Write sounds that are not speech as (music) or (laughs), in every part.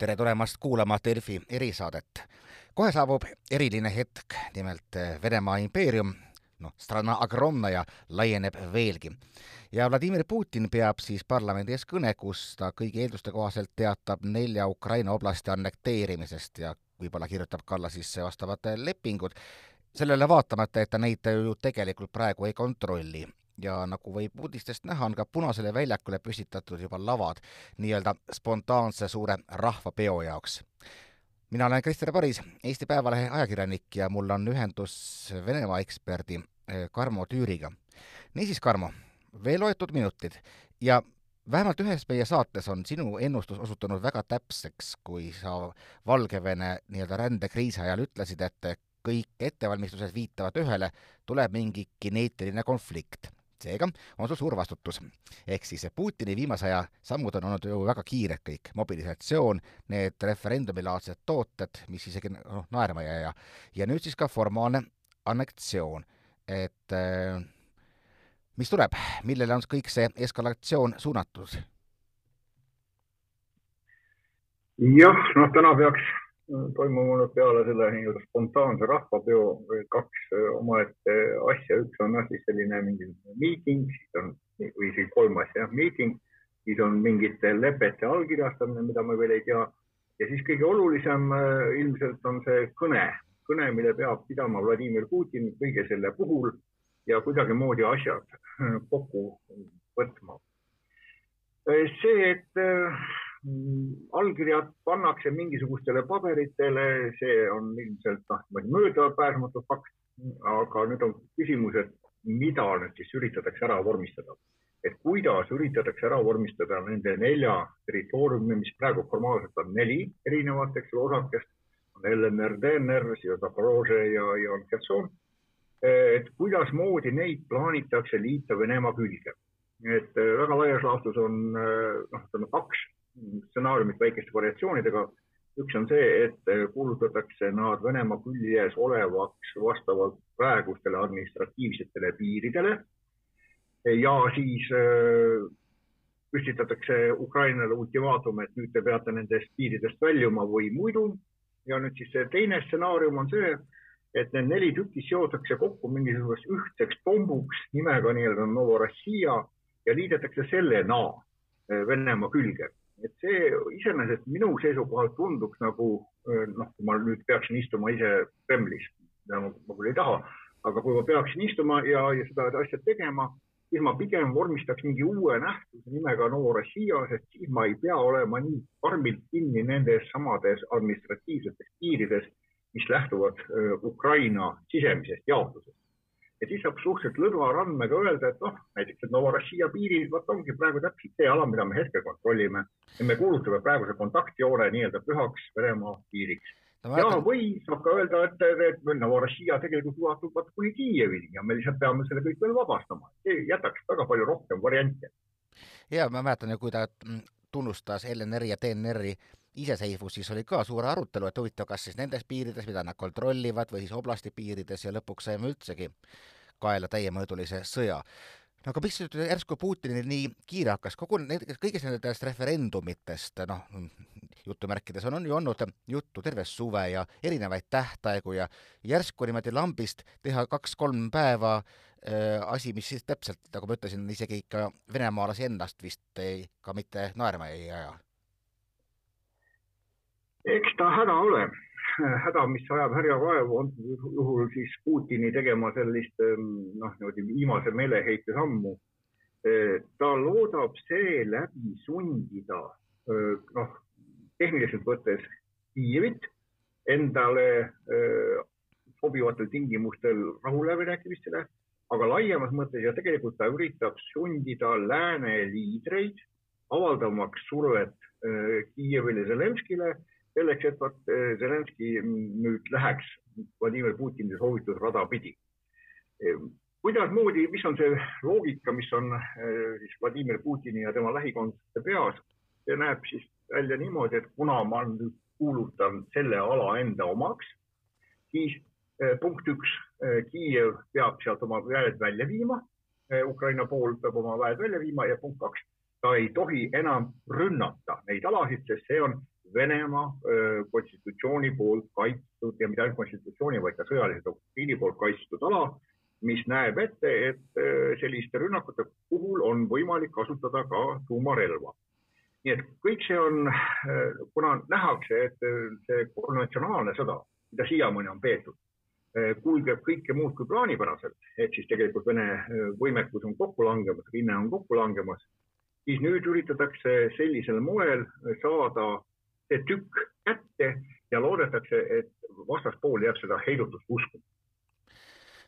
tere tulemast kuulama Delfi erisaadet. kohe saabub eriline hetk, nimelt Venemaa impeerium, noh, strana agromnaja laieneb veelgi. ja Vladimir Putin peab siis parlamendi ees kõne, kus ta kõigi eelduste kohaselt teatab nelja Ukraina oblasti annekteerimisest ja võib-olla kirjutab ka alla sisse vastavad lepingud, sellele vaatamata, et ta neid ju tegelikult praegu ei kontrolli ja nagu võib uudistest näha, on ka Punasele väljakule püstitatud juba lavad nii-öelda spontaanse suure rahvapeo jaoks. mina olen Krister Paris, Eesti Päevalehe ajakirjanik ja mul on ühendus Venemaa eksperdi eh, Karmo Tüüriga. niisiis, Karmo, veel loetud minutid ja vähemalt ühes meie saates on sinu ennustus osutunud väga täpseks, kui sa Valgevene nii-öelda rändekriisi ajal ütlesid, et kõik ettevalmistused viitavad ühele, tuleb mingi kineetiline konflikt seega on sul suur vastutus. ehk siis Putini viimase aja sammud on olnud ju väga kiired kõik, mobilisatsioon, need referendumilaadsed tooted, mis isegi noh, naerma ei aja, ja nüüd siis ka formaalne anneksioon, et äh, mis tuleb, millele on kõik see eskalatsioon suunatud? jah, noh, täna peaks toimunud peale selle nii-öelda spontaanse rahvapeo kaks äh, omaette asja, üks on jah, siis selline mingi miiting, siis on või siis kolm asja, miiting, siis on mingite lepete allkirjastamine, mida me veel ei tea. ja siis kõige olulisem äh, ilmselt on see kõne, kõne, mille peab pidama Vladimir Putin kõige selle puhul ja kuidagimoodi asjad äh, kokku võtma. see, et allkirjad pannakse mingisugustele paberitele, see on ilmselt noh, möödapääsmatu fakt. aga nüüd on küsimus, et mida nüüd siis üritatakse ära vormistada. et kuidas üritatakse ära vormistada nende nelja territooriumi, mis praegu formaalselt on neli erinevat, eks ole, osakest, on LNR, DNR, siis Zaporožje ja, ja on Herson. et kuidasmoodi neid plaanitakse liita Venemaa külge. et väga laias laastus on noh, ütleme kaks stsenaariumid väikeste variatsioonidega. üks on see, et kuulutatakse nad Venemaa küljes olevaks vastavalt praegustele administratiivsetele piiridele. ja siis äh, püstitatakse Ukrainale ultimaatum, et nüüd te peate nendest piiridest väljuma või muidu. ja nüüd siis see teine stsenaarium on see, et need neli tükki seotakse kokku mingisuguseks ühtseks pombuks nimega nii-öelda Novorossija ja liidetakse sellena Venemaa külge et see iseenesest minu seisukohalt tunduks nagu noh, kui ma nüüd peaksin istuma ise Kremlis, mida ma, ma küll ei taha, aga kui ma peaksin istuma ja, ja seda asja tegema, siis ma pigem vormistaks mingi uue nähtuse nimega Novorossija, sest siis ma ei pea olema nii karmilt kinni nendes samades administratiivsetes piirides, mis lähtuvad Ukraina sisemisest jaotusest ja siis saab suhteliselt lõdva randmega öelda, et noh, näiteks, et Novorossija piiril vot ongi praegu täpselt see ala, mida me hetkel kontrollime ja me kuulutame praeguse kontaktjoone nii-öelda pühaks Venemaa piiriks no,. ja või saab ka öelda, et, et Novorossija tegelikult ulatub vaata kuni Kiievini ja me lihtsalt peame selle kõik veel vabastama. see jätaks väga palju rohkem variante. ja ma mäletan ju, kui ta tunnustas LNR-i ja DNR-i iseseisvus, siis oli ka suur arutelu, et huvitav, kas siis nendes piirides, mida nad kontrollivad, või siis oblasti piirides ja lõpuks saime üldsegi kaela täiemõõdulise sõja. no aga miks nüüd järsku Putinil nii kiire hakkas, kogu need, kõigist nendest referendumitest, noh, jutumärkides on, on ju olnud juttu terve suve ja erinevaid tähtaegu ja järsku niimoodi lambist teha kaks-kolm päeva äh, asi, mis siis täpselt, nagu ma ütlesin, isegi ikka venemaalasi ennast vist ei, ka mitte naerma ei aja eks ta häda ole, häda, mis ajab härja vaevu, antud juhul siis Putini tegema sellist ehm, noh, niimoodi viimase meeleheite sammu. ta loodab seeläbi sundida noh, tehniliselt võttes Kiievit endale sobivatel tingimustel rahuläbirääkimistele, aga laiemas mõttes ja tegelikult ta üritab sundida lääne liidreid avaldamaks survet Kiievile, Zelenskile selleks, et vot eh, Zelenskõi nüüd läheks Vladimir Putini soovitusrada pidi. Eh, kuidasmoodi, mis on see loogika, mis on eh, siis Vladimir Putini ja tema lähikondlaste peas, see näeb siis välja niimoodi, et kuna ma nüüd kuulutan selle ala enda omaks, siis punkt üks, Kiiev peab sealt oma väed välja viima, Ukraina pool peab oma väed välja viima ja punkt kaks, ta ei tohi enam rünnata neid alasid, sest see on Venemaa konstitutsiooni poolt kaitstud ja mitte ainult konstitutsiooni, vaid ka sõjalise doktriini poolt kaitstud ala, mis näeb ette, et selliste rünnakute puhul on võimalik kasutada ka tuumarelva. nii et kõik see on, kuna nähakse, et see konventsionaalne sõda, mida siiamaani on peetud, kulgeb kõike muud kui plaanipäraselt, ehk siis tegelikult Vene võimekus on kokku langemas, rinne on kokku langemas siis nüüd üritatakse sellisel moel saada see tükk kätte ja loodetakse, et vastaspool jääb seda heidutust uskuma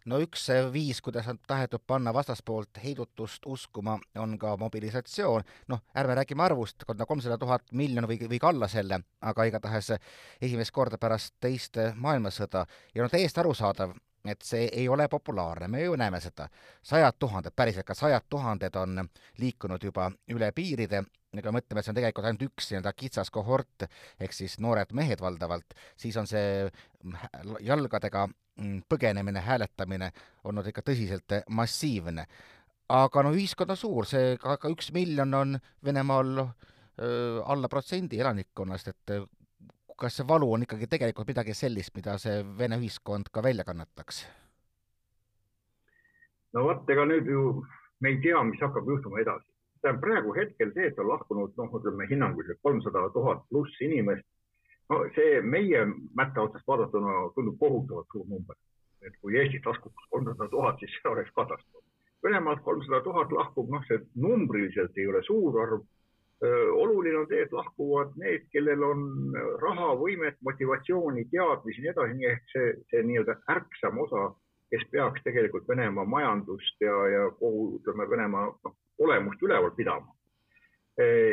no üks viis, kuidas on tahetud panna vastaspoolt heidutust uskuma, on ka mobilisatsioon. noh, ärme räägime arvust, kolmsada tuhat miljon või, või ka alla selle, aga igatahes esimest korda pärast teist maailmasõda ja no täiesti arusaadav, et see ei ole populaarne, me ju näeme seda. sajad tuhanded, päriselt ka sajad tuhanded on liikunud juba üle piiride, ega mõtleme, et see on tegelikult ainult üks nii-öelda kitsas kohort, ehk siis noored mehed valdavalt, siis on see jalgadega mm, põgenemine, hääletamine olnud ikka tõsiselt massiivne. aga no ühiskond on suur, see ka, ka üks miljon on Venemaal alla protsendi elanikkonnast, et kas see valu on ikkagi tegelikult midagi sellist, mida see Vene ühiskond ka välja kannataks? no vot, ega nüüd ju me ei tea, mis hakkab juhtuma edasi. Tähendab praegu hetkel see, et on lahkunud noh, ütleme hinnanguliselt kolmsada tuhat pluss inimest. no see meie mätta otsast vaadatuna tundub kohutavalt suur number. et kui Eestist lahkuks kolmsada tuhat, siis see oleks katastroof. Venemaalt kolmsada tuhat lahkub, noh, see numbriliselt ei ole suur arv oluline on see, et lahkuvad need, kellel on raha, võimet, motivatsiooni, teadmisi ja nii edasi, nii ehk see, see nii-öelda ärksam osa, kes peaks tegelikult Venemaa majandust ja, ja kogu, ütleme, Venemaa noh, olemust üleval pidama.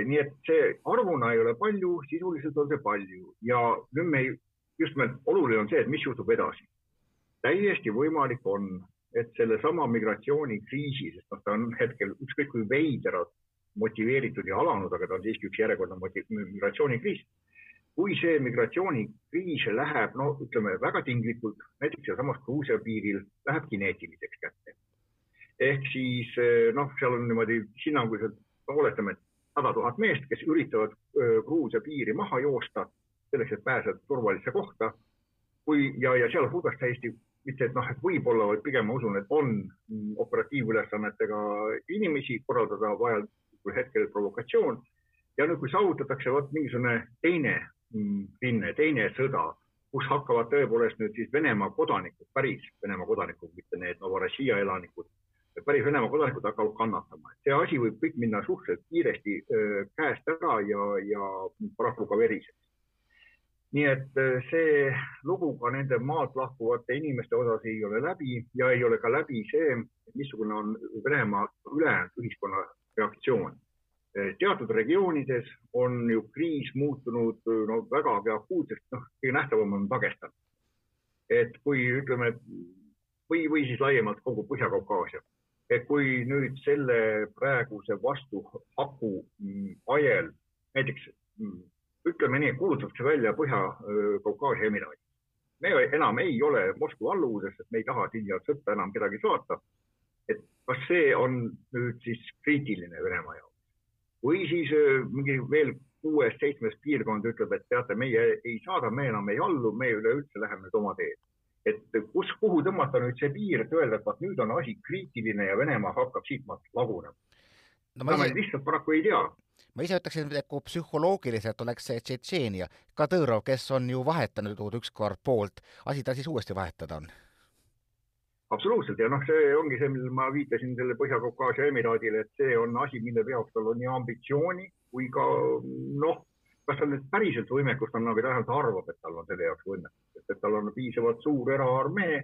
nii et see arvuna ei ole palju, sisuliselt on see palju ja nüüd me ei, just nimelt oluline on see, et mis juhtub edasi. täiesti võimalik on, et sellesama migratsioonikriisi, sest noh, ta on hetkel ükskõik kui veidrad motiveeritud ja alanud, aga ta on siiski üks järjekordne migratsioonikriis. kui see migratsioonikriis läheb, no ütleme väga tinglikult, näiteks sealsamas Gruusia piiril läheb kineetiliseks kätte. Ehk siis noh, seal on niimoodi hinnanguliselt, no oletame, et sada tuhat meest, kes üritavad Gruusia piiri maha joosta selleks, et pääseda turvalisse kohta. kui ja, ja sealhulgas täiesti mitte et noh, et võib-olla, vaid pigem ma usun, et on operatiivülesannetega inimesi korraldada vajal kui hetkel provokatsioon. ja nüüd, kui saavutatakse vot mingisugune teine mm, rinne, teine sõda, kus hakkavad tõepoolest nüüd siis Venemaa kodanikud, päris Venemaa kodanikud, mitte need Novorossija elanikud, päris Venemaa kodanikud hakkavad kannatama. see asi võib kõik minna suhteliselt kiiresti käest ära ja, ja paraku ka veriseks. nii et see lugu ka nende maalt lahkuvate inimeste osas ei ole läbi ja ei ole ka läbi see, missugune on Venemaa ülejäänud ühiskonna reaktsioon. teatud regioonides on ju kriis muutunud no vägagi akuutseks, noh, kõige nähtavam on Dagestan. et kui ütleme või, või siis laiemalt kogu Põhja-Kaukaasia, et kui nüüd selle praeguse vastuhaku ajel näiteks ütleme nii, kuulutatakse välja Põhja-Kaukaasia emiraadid. me enam ei ole Moskva alluvuses, sest me ei taha siia sõtta enam kedagi saata et kas see on nüüd siis kriitiline Venemaa jaoks või siis mingi veel kuues-seitsmes piirkond ütleb, et teate, meie ei saada, me enam ei allu, me üleüldse läheme nüüd oma teed. Et kus, kuhu tõmmata nüüd see piir, et öelda, et vaat nüüd on asi kriitiline ja Venemaa hakkab siitmaalt lagunema. No,. seda me lihtsalt paraku ei tea. ma ise ütleksin, et kui psühholoogiliselt oleks see Tšetšeenia, Kadõrov, kes on ju vahetanud ükskord poolt, asi tal siis uuesti vahetada on? Absoluutselt. Ja noh, see ongi see, millele ma viitasin selle Põhja-Kaukaasia emiraadile, et see on asi, mille jaoks tal on nii ambitsiooni kui ka noh, kas tal nüüd päriselt võimekust on, aga ta vähemalt arvab, et tal on selle jaoks võimekust, et tal on piisavalt suur eraarmee,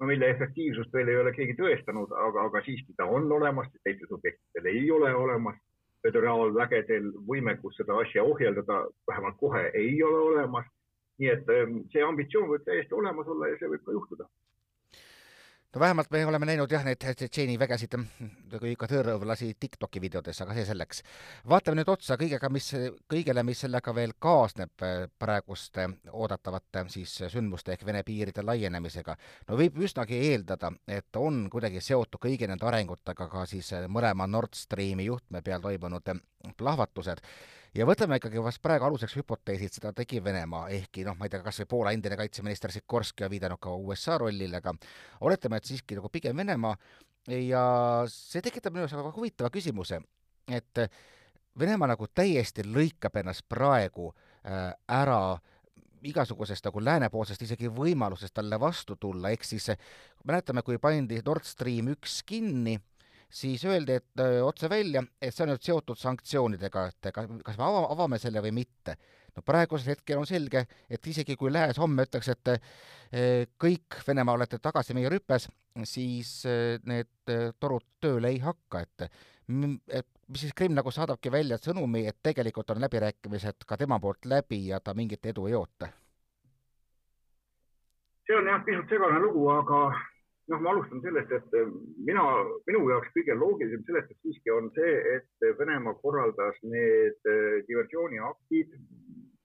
no mille efektiivsust veel ei ole keegi tõestanud, aga, aga siiski ta on olemas, teistel subjektidel ei ole olemas. föderaalvägedel võimekus seda asja ohjeldada vähemalt kohe ei ole olemas. nii et ehm, see ambitsioon võib täiesti olemas olla ja see võib ka juhtuda no vähemalt me oleme näinud jah, neid Tšetšeeni vägesid, kui ikka Tõrõv lasi Tiktoki videotes, aga see selleks. vaatame nüüd otsa kõigega, mis, kõigele, mis sellega veel kaasneb äh, praeguste oodatavate siis sündmuste ehk Vene piiride laienemisega. no võib üsnagi eeldada, et on kuidagi seotud kõigi nende arengutega ka siis mõlema Nord Streami juhtme peal toimunud plahvatused ja võtame ikkagi vast praegu aluseks hüpoteesi, et seda tegi Venemaa, ehkki noh, ma ei tea, kas või Poola endine kaitseminister Sikorski on viidanud ka USA rollile, aga oletame, et siiski nagu pigem Venemaa. Ja see tekitab minu jaoks väga huvitava küsimuse, et Venemaa nagu täiesti lõikab ennast praegu äh, ära igasugusest nagu läänepoolsest isegi võimalusest talle vastu tulla, ehk siis mäletame, kui pandi Nord Stream üks kinni, siis öeldi, et otse välja, et see on nüüd seotud sanktsioonidega, et kas me ava, avame selle või mitte. no praegusel hetkel on selge, et isegi kui Lääs homme ütleks, et kõik Venemaa olete tagasi meie rüpes, siis need torud tööle ei hakka, et et mis siis Krimm nagu saadabki välja sõnumi, et tegelikult on läbirääkimised ka tema poolt läbi ja ta mingit edu ei oota? see on jah, pisut segane lugu, aga noh, ma alustan sellest, et mina, minu jaoks kõige loogilisem seletus siiski on see, et Venemaa korraldas need eh, diversiooniaktid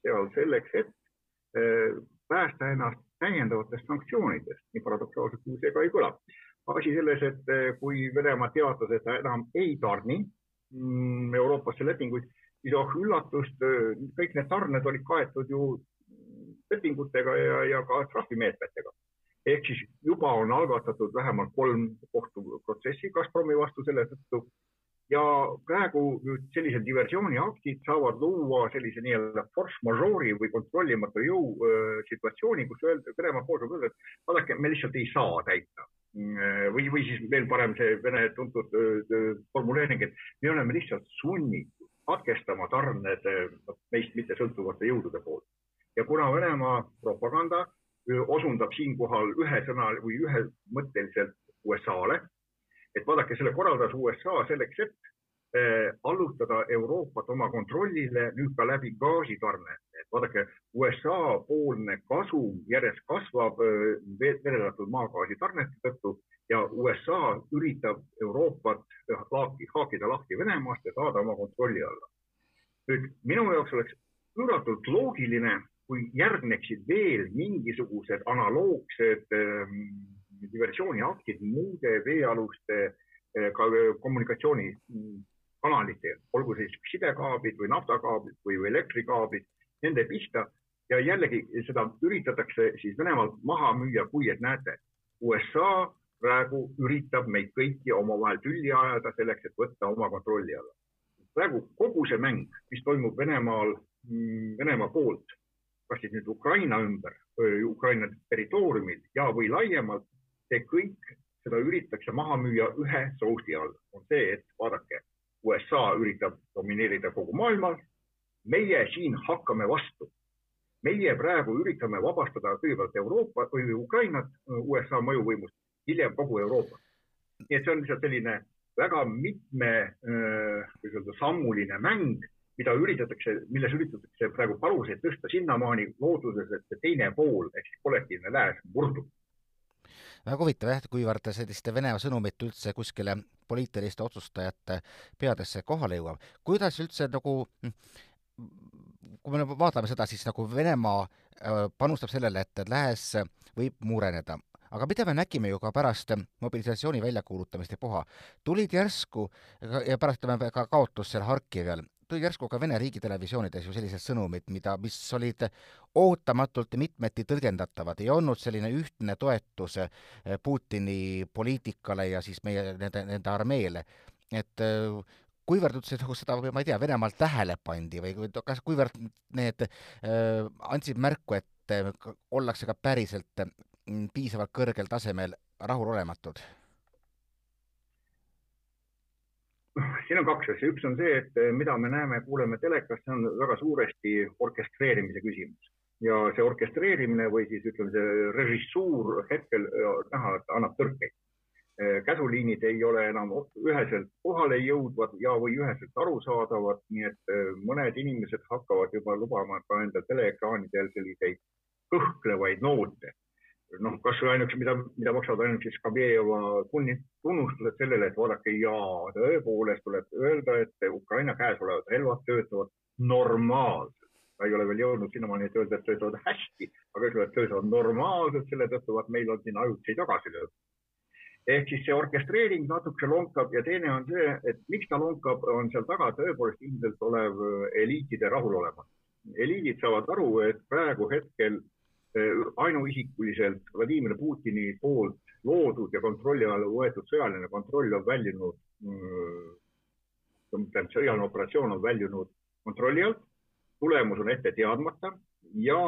seal selleks, et eh, päästa ennast täiendavatest sanktsioonidest, nii paradoksaalselt kui see ka ei kõla. asi selles, et eh, kui Venemaa teatas, et ta enam ei tarni Mm, Euroopasse lepinguid, siis oh üllatust, kõik need tarned olid kaetud ju lepingutega ja, ja ka trahvimeetmetega. Ehk siis juba on algatatud vähemalt kolm kohtuprotsessi Gazpromi vastu selle tõttu ja praegu nüüd sellised diversiooniaktid saavad luua sellise nii-öelda force majeure'i või kontrollimatu jõu äh, situatsiooni, kus öelda, Venemaa pool saab öelda, et vaadake, me lihtsalt ei saa täita Mm, või, või siis veel parem see Vene tuntud formuleering, et me oleme lihtsalt sunnitud katkestama tarned meist mitte sõltuvate jõudude poolt. ja kuna Venemaa propaganda osundab siinkohal ühe sõna või ühemõtteliselt USA-le, et vaadake, selle korraldas USA selleks, et Eh, allutada Euroopat oma kontrollile nüüd ka läbi gaasitarnete. et vaadake, USA poolne kasum järjest kasvab eh, vedeldatud maagaasi tarnete tõttu ja USA üritab Euroopat laaki, haakida lahti Venemaast ja saada oma kontrolli alla. nüüd minu jaoks oleks üüratult loogiline, kui järgneksid veel mingisugused analoogsed diversiooniaktid muude veealuste äh, ka kommunikatsiooni kanalite, olgu siis sidekaablid või naftakaablid või, või elektrikaablid, nende pista ja jällegi seda üritatakse siis Venemaalt maha müüa, kui et näete, USA praegu üritab meid kõiki omavahel tülli ajada selleks, et võtta oma kontrolli alla. praegu kogu see mäng, mis toimub Venemaal, mm, Venemaa poolt, kas siis nüüd Ukraina ümber, Ukraina territooriumil ja, või laiemalt, see kõik, seda üritatakse maha müüa ühe sousti all, on see, et vaadake USA üritab domineerida kogu maailmal. meie siin hakkame vastu. meie praegu üritame vabastada kõigepealt Euroopa või Ukrainat USA mõjuvõimust, hiljem kogu Euroopat. nii et see on lihtsalt selline väga mitme, kuidas öelda, sammuline mäng, mida üritatakse, milles üritatakse praegu paluseid tõsta sinnamaani looduses, et see teine pool ehk siis kollektiivne lääs murdub. Väga huvitav jah, kuivõrd selliste Venemaa sõnumit üldse kuskile poliitiliste otsustajate peadesse kohale jõuab. kuidas üldse nagu kui me vaatame seda, siis nagu Venemaa äh, panustab sellele, et lääs võib mureneda, aga mida me nägime ju ka pärast mobilisatsiooni väljakuulutamist ja puha, tulid järsku ja pärast ütleme ka kaotus seal Harkival, tulid järsku ka Vene riigitelevisioonides ju sellised sõnumid, mida, mis olid ootamatult mitmeti tõlgendatavad, ei olnud selline ühtne toetus eh, Putini poliitikale ja siis meie nende, nende armeele. et eh, kuivõrd üldse nagu seda, ma ei tea, Venemaal tähele pandi või kas, kuivõrd need äh, andsid märku, et ollakse ka päriselt äh, piisavalt kõrgel tasemel rahulolematud? Siin on kaks asja, üks on see, et eh, mida me näeme, kuuleme telekas, see on väga suuresti orkestreerimise küsimus ja see orkestreerimine või siis ütleme, see režissuur hetkel eh, näha, annab tõrkeid. Eh, käsuliinid ei ole enam üheselt kohale jõudvad ja, või üheselt arusaadavad, nii et mõned inimesed hakkavad juba lubama ka enda teleekraanidel selliseid kõhklevaid noote noh, kasvõi ainuüksi, mida, mida maksavad ainuüksi Skabjeva tunnustused sellele, et vaadake, jaa, tõepoolest tuleb öelda, et Ukraina käes olevad relvad töötavad normaalselt. ta ei ole veel jõudnud sinnamaani, et öelda, et töötavad hästi, aga ütlevad, et töötavad normaalselt, selle tõttu vaat meil on siin ajutisi tagasilööke. ehk siis see orkestreering natuke lonkab ja teine on see, et miks ta lonkab, on seal taga tõepoolest ilmselt olev eliitide rahulolematus. eliidid saavad aru, et praegu hetkel ainuisikuliselt Vladimir Putini poolt loodud ja kontrolli alla võetud sõjaline kontroll on väljunud, tähendab sõjaline operatsioon on väljunud kontrolli alt, tulemus on ette teadmata ja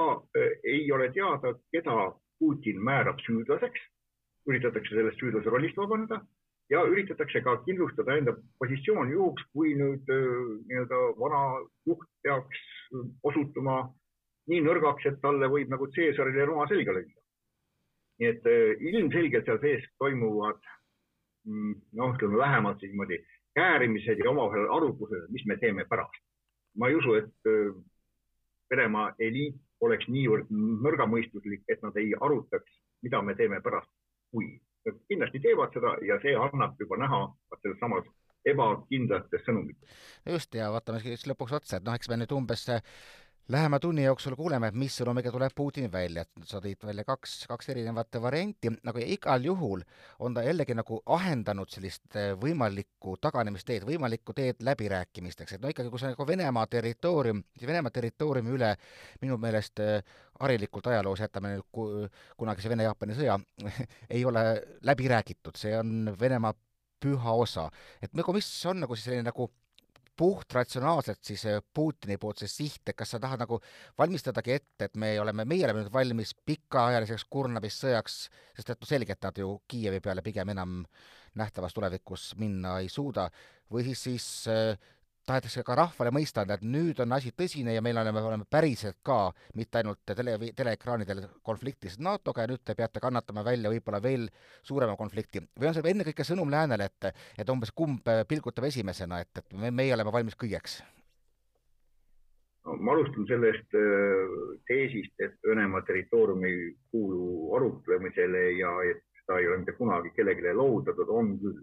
ei ole teada, keda Putin määrab süüdlaseks, üritatakse sellest süüdlase rollist vabaneda ja üritatakse ka kindlustada enda positsiooni juhuks, kui nüüd nii-öelda vana juht peaks osutuma nii nõrgaks, et talle võib nagu Caesarile noa selga lüüa. nii et ilmselgelt seal sees toimuvad mm, noh, ütleme vähemalt siis niimoodi käärimised ja omavahel arutlused, mis me teeme pärast. ma ei usu, et Venemaa eliit oleks niivõrd nõrgamõistuslik, et nad ei arutaks, mida me teeme pärast, kui. Nad kindlasti teevad seda ja see annab juba näha selles samas ebakindlates sõnumites. just ja vaatame siis lõpuks otsa, et noh, eks me nüüd umbes lähema tunni jooksul kuuleme, mis sõnumiga tuleb Putin välja, sa tõid välja kaks, kaks erinevat varianti, aga igal juhul on ta jällegi nagu ahendanud sellist eh, võimalikku taganemisteed, võimalikku teed läbirääkimisteks, et no ikkagi, kui see nagu Venemaa territoorium, Venemaa territooriumi üle minu meelest eh, harilikult ajaloos jätame nüüd kunagise Vene-Jaapani sõja (laughs) ei ole läbi räägitud, see on Venemaa püha osa. et nagu mis on nagu siis selline nagu puhtratsionaalselt siis äh, Putini poolt see siht, et kas sa tahad nagu valmistadagi ette, et me oleme, meie oleme nüüd valmis pikaajaliseks kurnamissõjaks, sest et no selge, et nad ju Kiievi peale pigem enam nähtavas tulevikus minna ei suuda, või siis siis äh, tahetakse ka rahvale mõista anda, et nüüd on asi tõsine ja meil oleme, oleme päriselt ka mitte ainult tele, teleekraanidel konfliktis NATO-ga ja nüüd te peate kannatama välja võib-olla veel suurema konflikti. või on see ennekõike sõnum läänele, et, et umbes kumb pilgutab esimesena, et, et me, meie oleme valmis kõigeks? no ma alustan sellest äh, teesist, et Venemaa territoorium ei kuulu arutlemisele ja et seda ei ole mitte kunagi kellelegi loovutatud, on küll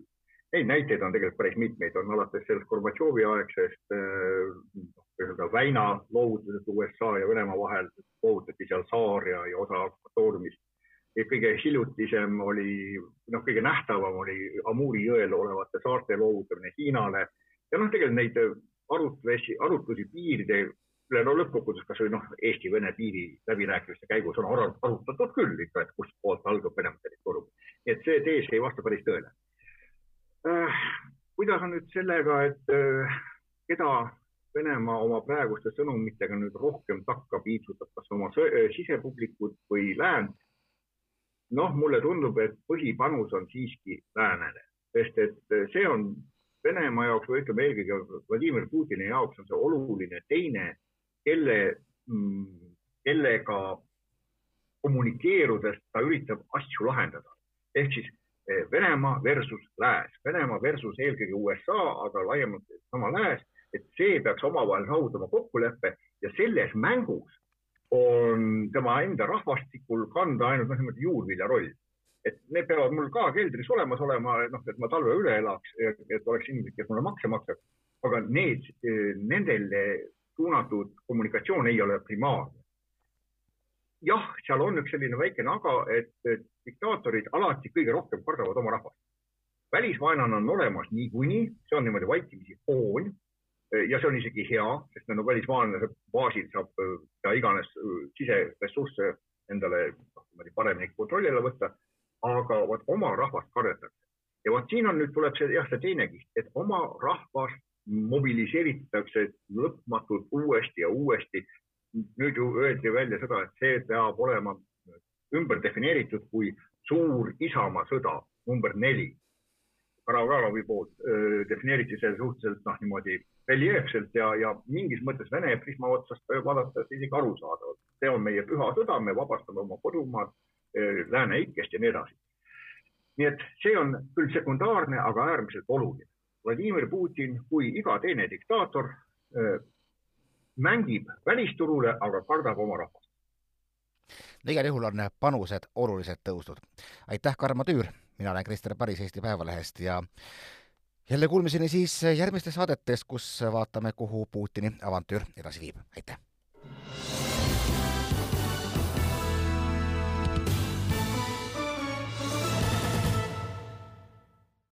Neid näiteid on tegelikult päris mitmeid, on alates sellest Gorbatšovi aegsest äh, väina loovutusest USA ja Venemaa vahel, loovutati seal saar ja, ja osa akvatooriumist. kõige hiljutisem oli, noh, kõige nähtavam oli Amuri jõel olevate saarte loovutamine Hiinale ja noh, tegelikult neid arutlusi, arutlusi piiride üle no lõppkokkuvõttes kasvõi noh, Eesti-Vene piiri läbirääkimiste käigus on arutatud küll ikka, et kustpoolt algab Venemaa territoorium. et see tees ei vasta päris tõele kuidas on nüüd sellega, et äh, keda Venemaa oma praeguste sõnumitega nüüd rohkem takka piitsutab, kas oma äh, sisepublikut või läänt? noh, mulle tundub, et põhipanus on siiski läänele, sest et see on Venemaa jaoks või ütleme eelkõige Vladimir Putini jaoks on see oluline teine, kelle, mm, kellega kommunikeerudes ta üritab asju lahendada. ehk siis Venemaa versus Lääs, Venemaa versus eelkõige USA, aga laiemalt sama Lääs, et see peaks omavahel saavutama kokkuleppe ja selles mängus on tema enda rahvastikul kanda ainult noh, niimoodi juurvilja roll. et need peavad mul ka keldris olemas olema, noh, et ma talve üle elaks, et oleks inimesed, kes mulle makse maksavad. aga need, nendele suunatud kommunikatsioon ei ole primaarne jah, seal on üks selline väikene aga, et diktaatorid alati kõige rohkem kardavad oma rahvast. välisvaenlane on olemas niikuinii, see on niimoodi vaikimisi hoon ja see on isegi hea, sest no välisvaenlase baasil saab mida iganes siseressursse endale noh, paremini kontrolli alla võtta. aga vot oma rahvast kardetakse ja vot siin on nüüd tuleb see jah, see teine kiht, et oma rahvast mobiliseeritakse lõpmatult uuesti ja uuesti nüüd ju öeldi välja seda, et see peab olema ümber defineeritud kui suur Isamaa-sõda number neli. Karavralovi poolt öö, defineeriti see suhteliselt noh, niimoodi reljeefselt ja, ja mingis mõttes Vene prisma otsast vaadates isegi arusaadavalt. see on meie püha sõda, me vabastame oma kodumaad lääne ikkest ja nii edasi. nii et see on küll sekundaarne, aga äärmiselt oluline. Vladimir Putin kui iga teine diktaator mängib välisturule, aga kardab oma rahvast. no igal juhul on panused oluliselt tõusnud. aitäh, Karmo Tüür, mina olen Krister Paris Eesti Päevalehest ja jälle kuulmiseni siis järgmistes saadetes, kus vaatame, kuhu Putini avantüür edasi viib. aitäh!